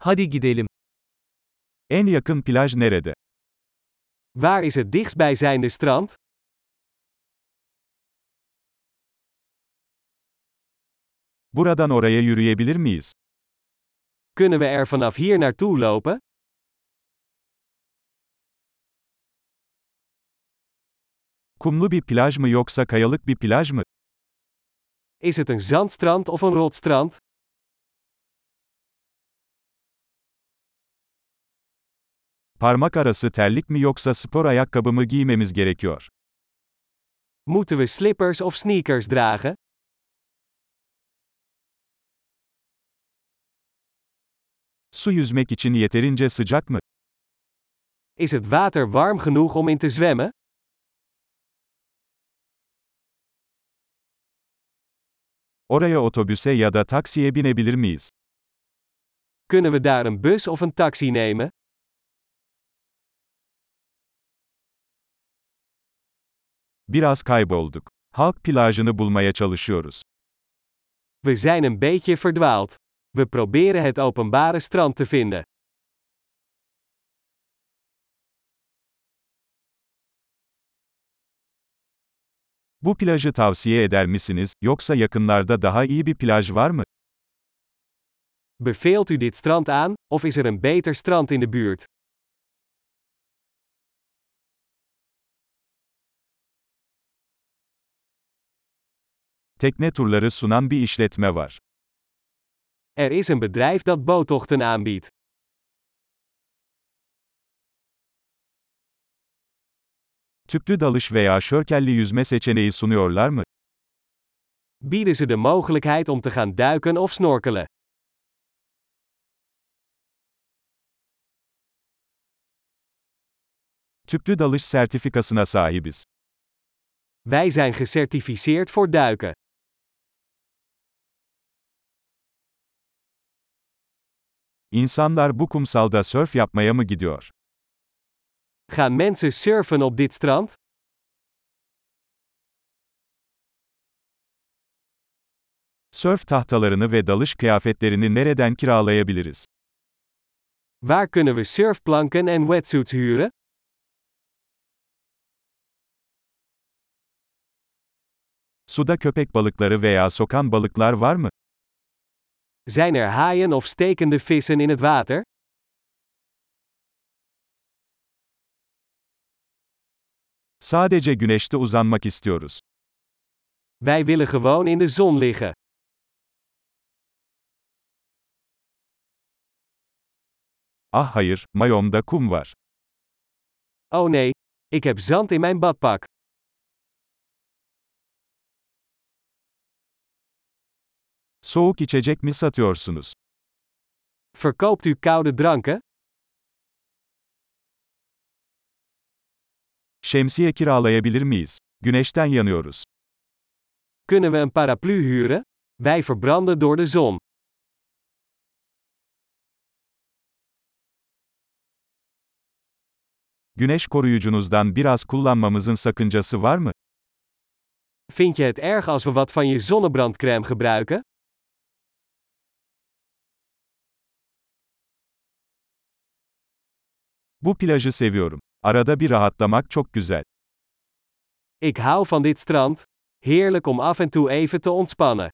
Hadi gidelim. En yakın plaj nerede? Waar is het dichtstbijzijnde strand? Buradan oraya yürüyebilir miyiz? Kunnen we er vanaf hier naartoe lopen? Kumlu bir plaj mı yoksa kayalık bir plaj mı? Is het een zandstrand of een rotstrand? Parmak arası terlik mi yoksa spor ayakkabı mı giymemiz gerekiyor? Moeten we slippers of sneakers dragen? Su yüzmek için yeterince sıcak mı? Is het water warm genoeg om in te zwemmen? Oraya otobüse ya da taksiye binebilir miyiz? Kunnen we daar een bus of een taxi nemen? Biraz kaybolduk. Halk plajını bulmaya çalışıyoruz. We zijn een beetje verdwaald. We proberen het openbare strand te vinden. Bu plajı tavsiye eder misiniz, yoksa yakınlarda daha iyi bir plaj var mı? Beveelt u dit strand aan, of is er een beter strand in de buurt? Tekne turları sunan bir işletme var. Er is een bedrijf dat boottochten aanbiedt. Tüplü dalış veya şörkelli yüzme seçeneği sunuyorlar mı? Bieden ze de mogelijkheid om te gaan duiken of snorkelen? Tüplü dalış sertifikasına sahibiz. Wij zijn gecertificeerd voor duiken. İnsanlar bu kumsalda sörf yapmaya mı gidiyor? Gaan mensen surfen op dit strand? Sörf tahtalarını ve dalış kıyafetlerini nereden kiralayabiliriz? Waar kunnen we surfplanken en wetsuits huren? Suda köpek balıkları veya sokan balıklar var mı? Zijn er haaien of stekende vissen in het water? Sadece güneşte uzanmak istiyoruz. Wij willen gewoon in de zon liggen. Ah hayır, mayomda kum var. Oh nee, ik heb zand in mijn badpak. Soğuk içecek mi satıyorsunuz? Verkoopt u koude dranken? Şemsiye kiralayabilir miyiz? Güneşten yanıyoruz. Kunnen we een paraplu huren? Wij verbranden door de zon. Güneş koruyucunuzdan biraz kullanmamızın sakıncası var mı? Vind je het erg als we wat van je zonnebrandcrème gebruiken? Bu plajı seviyorum. Arada bir rahatlamak çok güzel. Ik hou van dit strand. Heerlijk om af en toe even te ontspannen.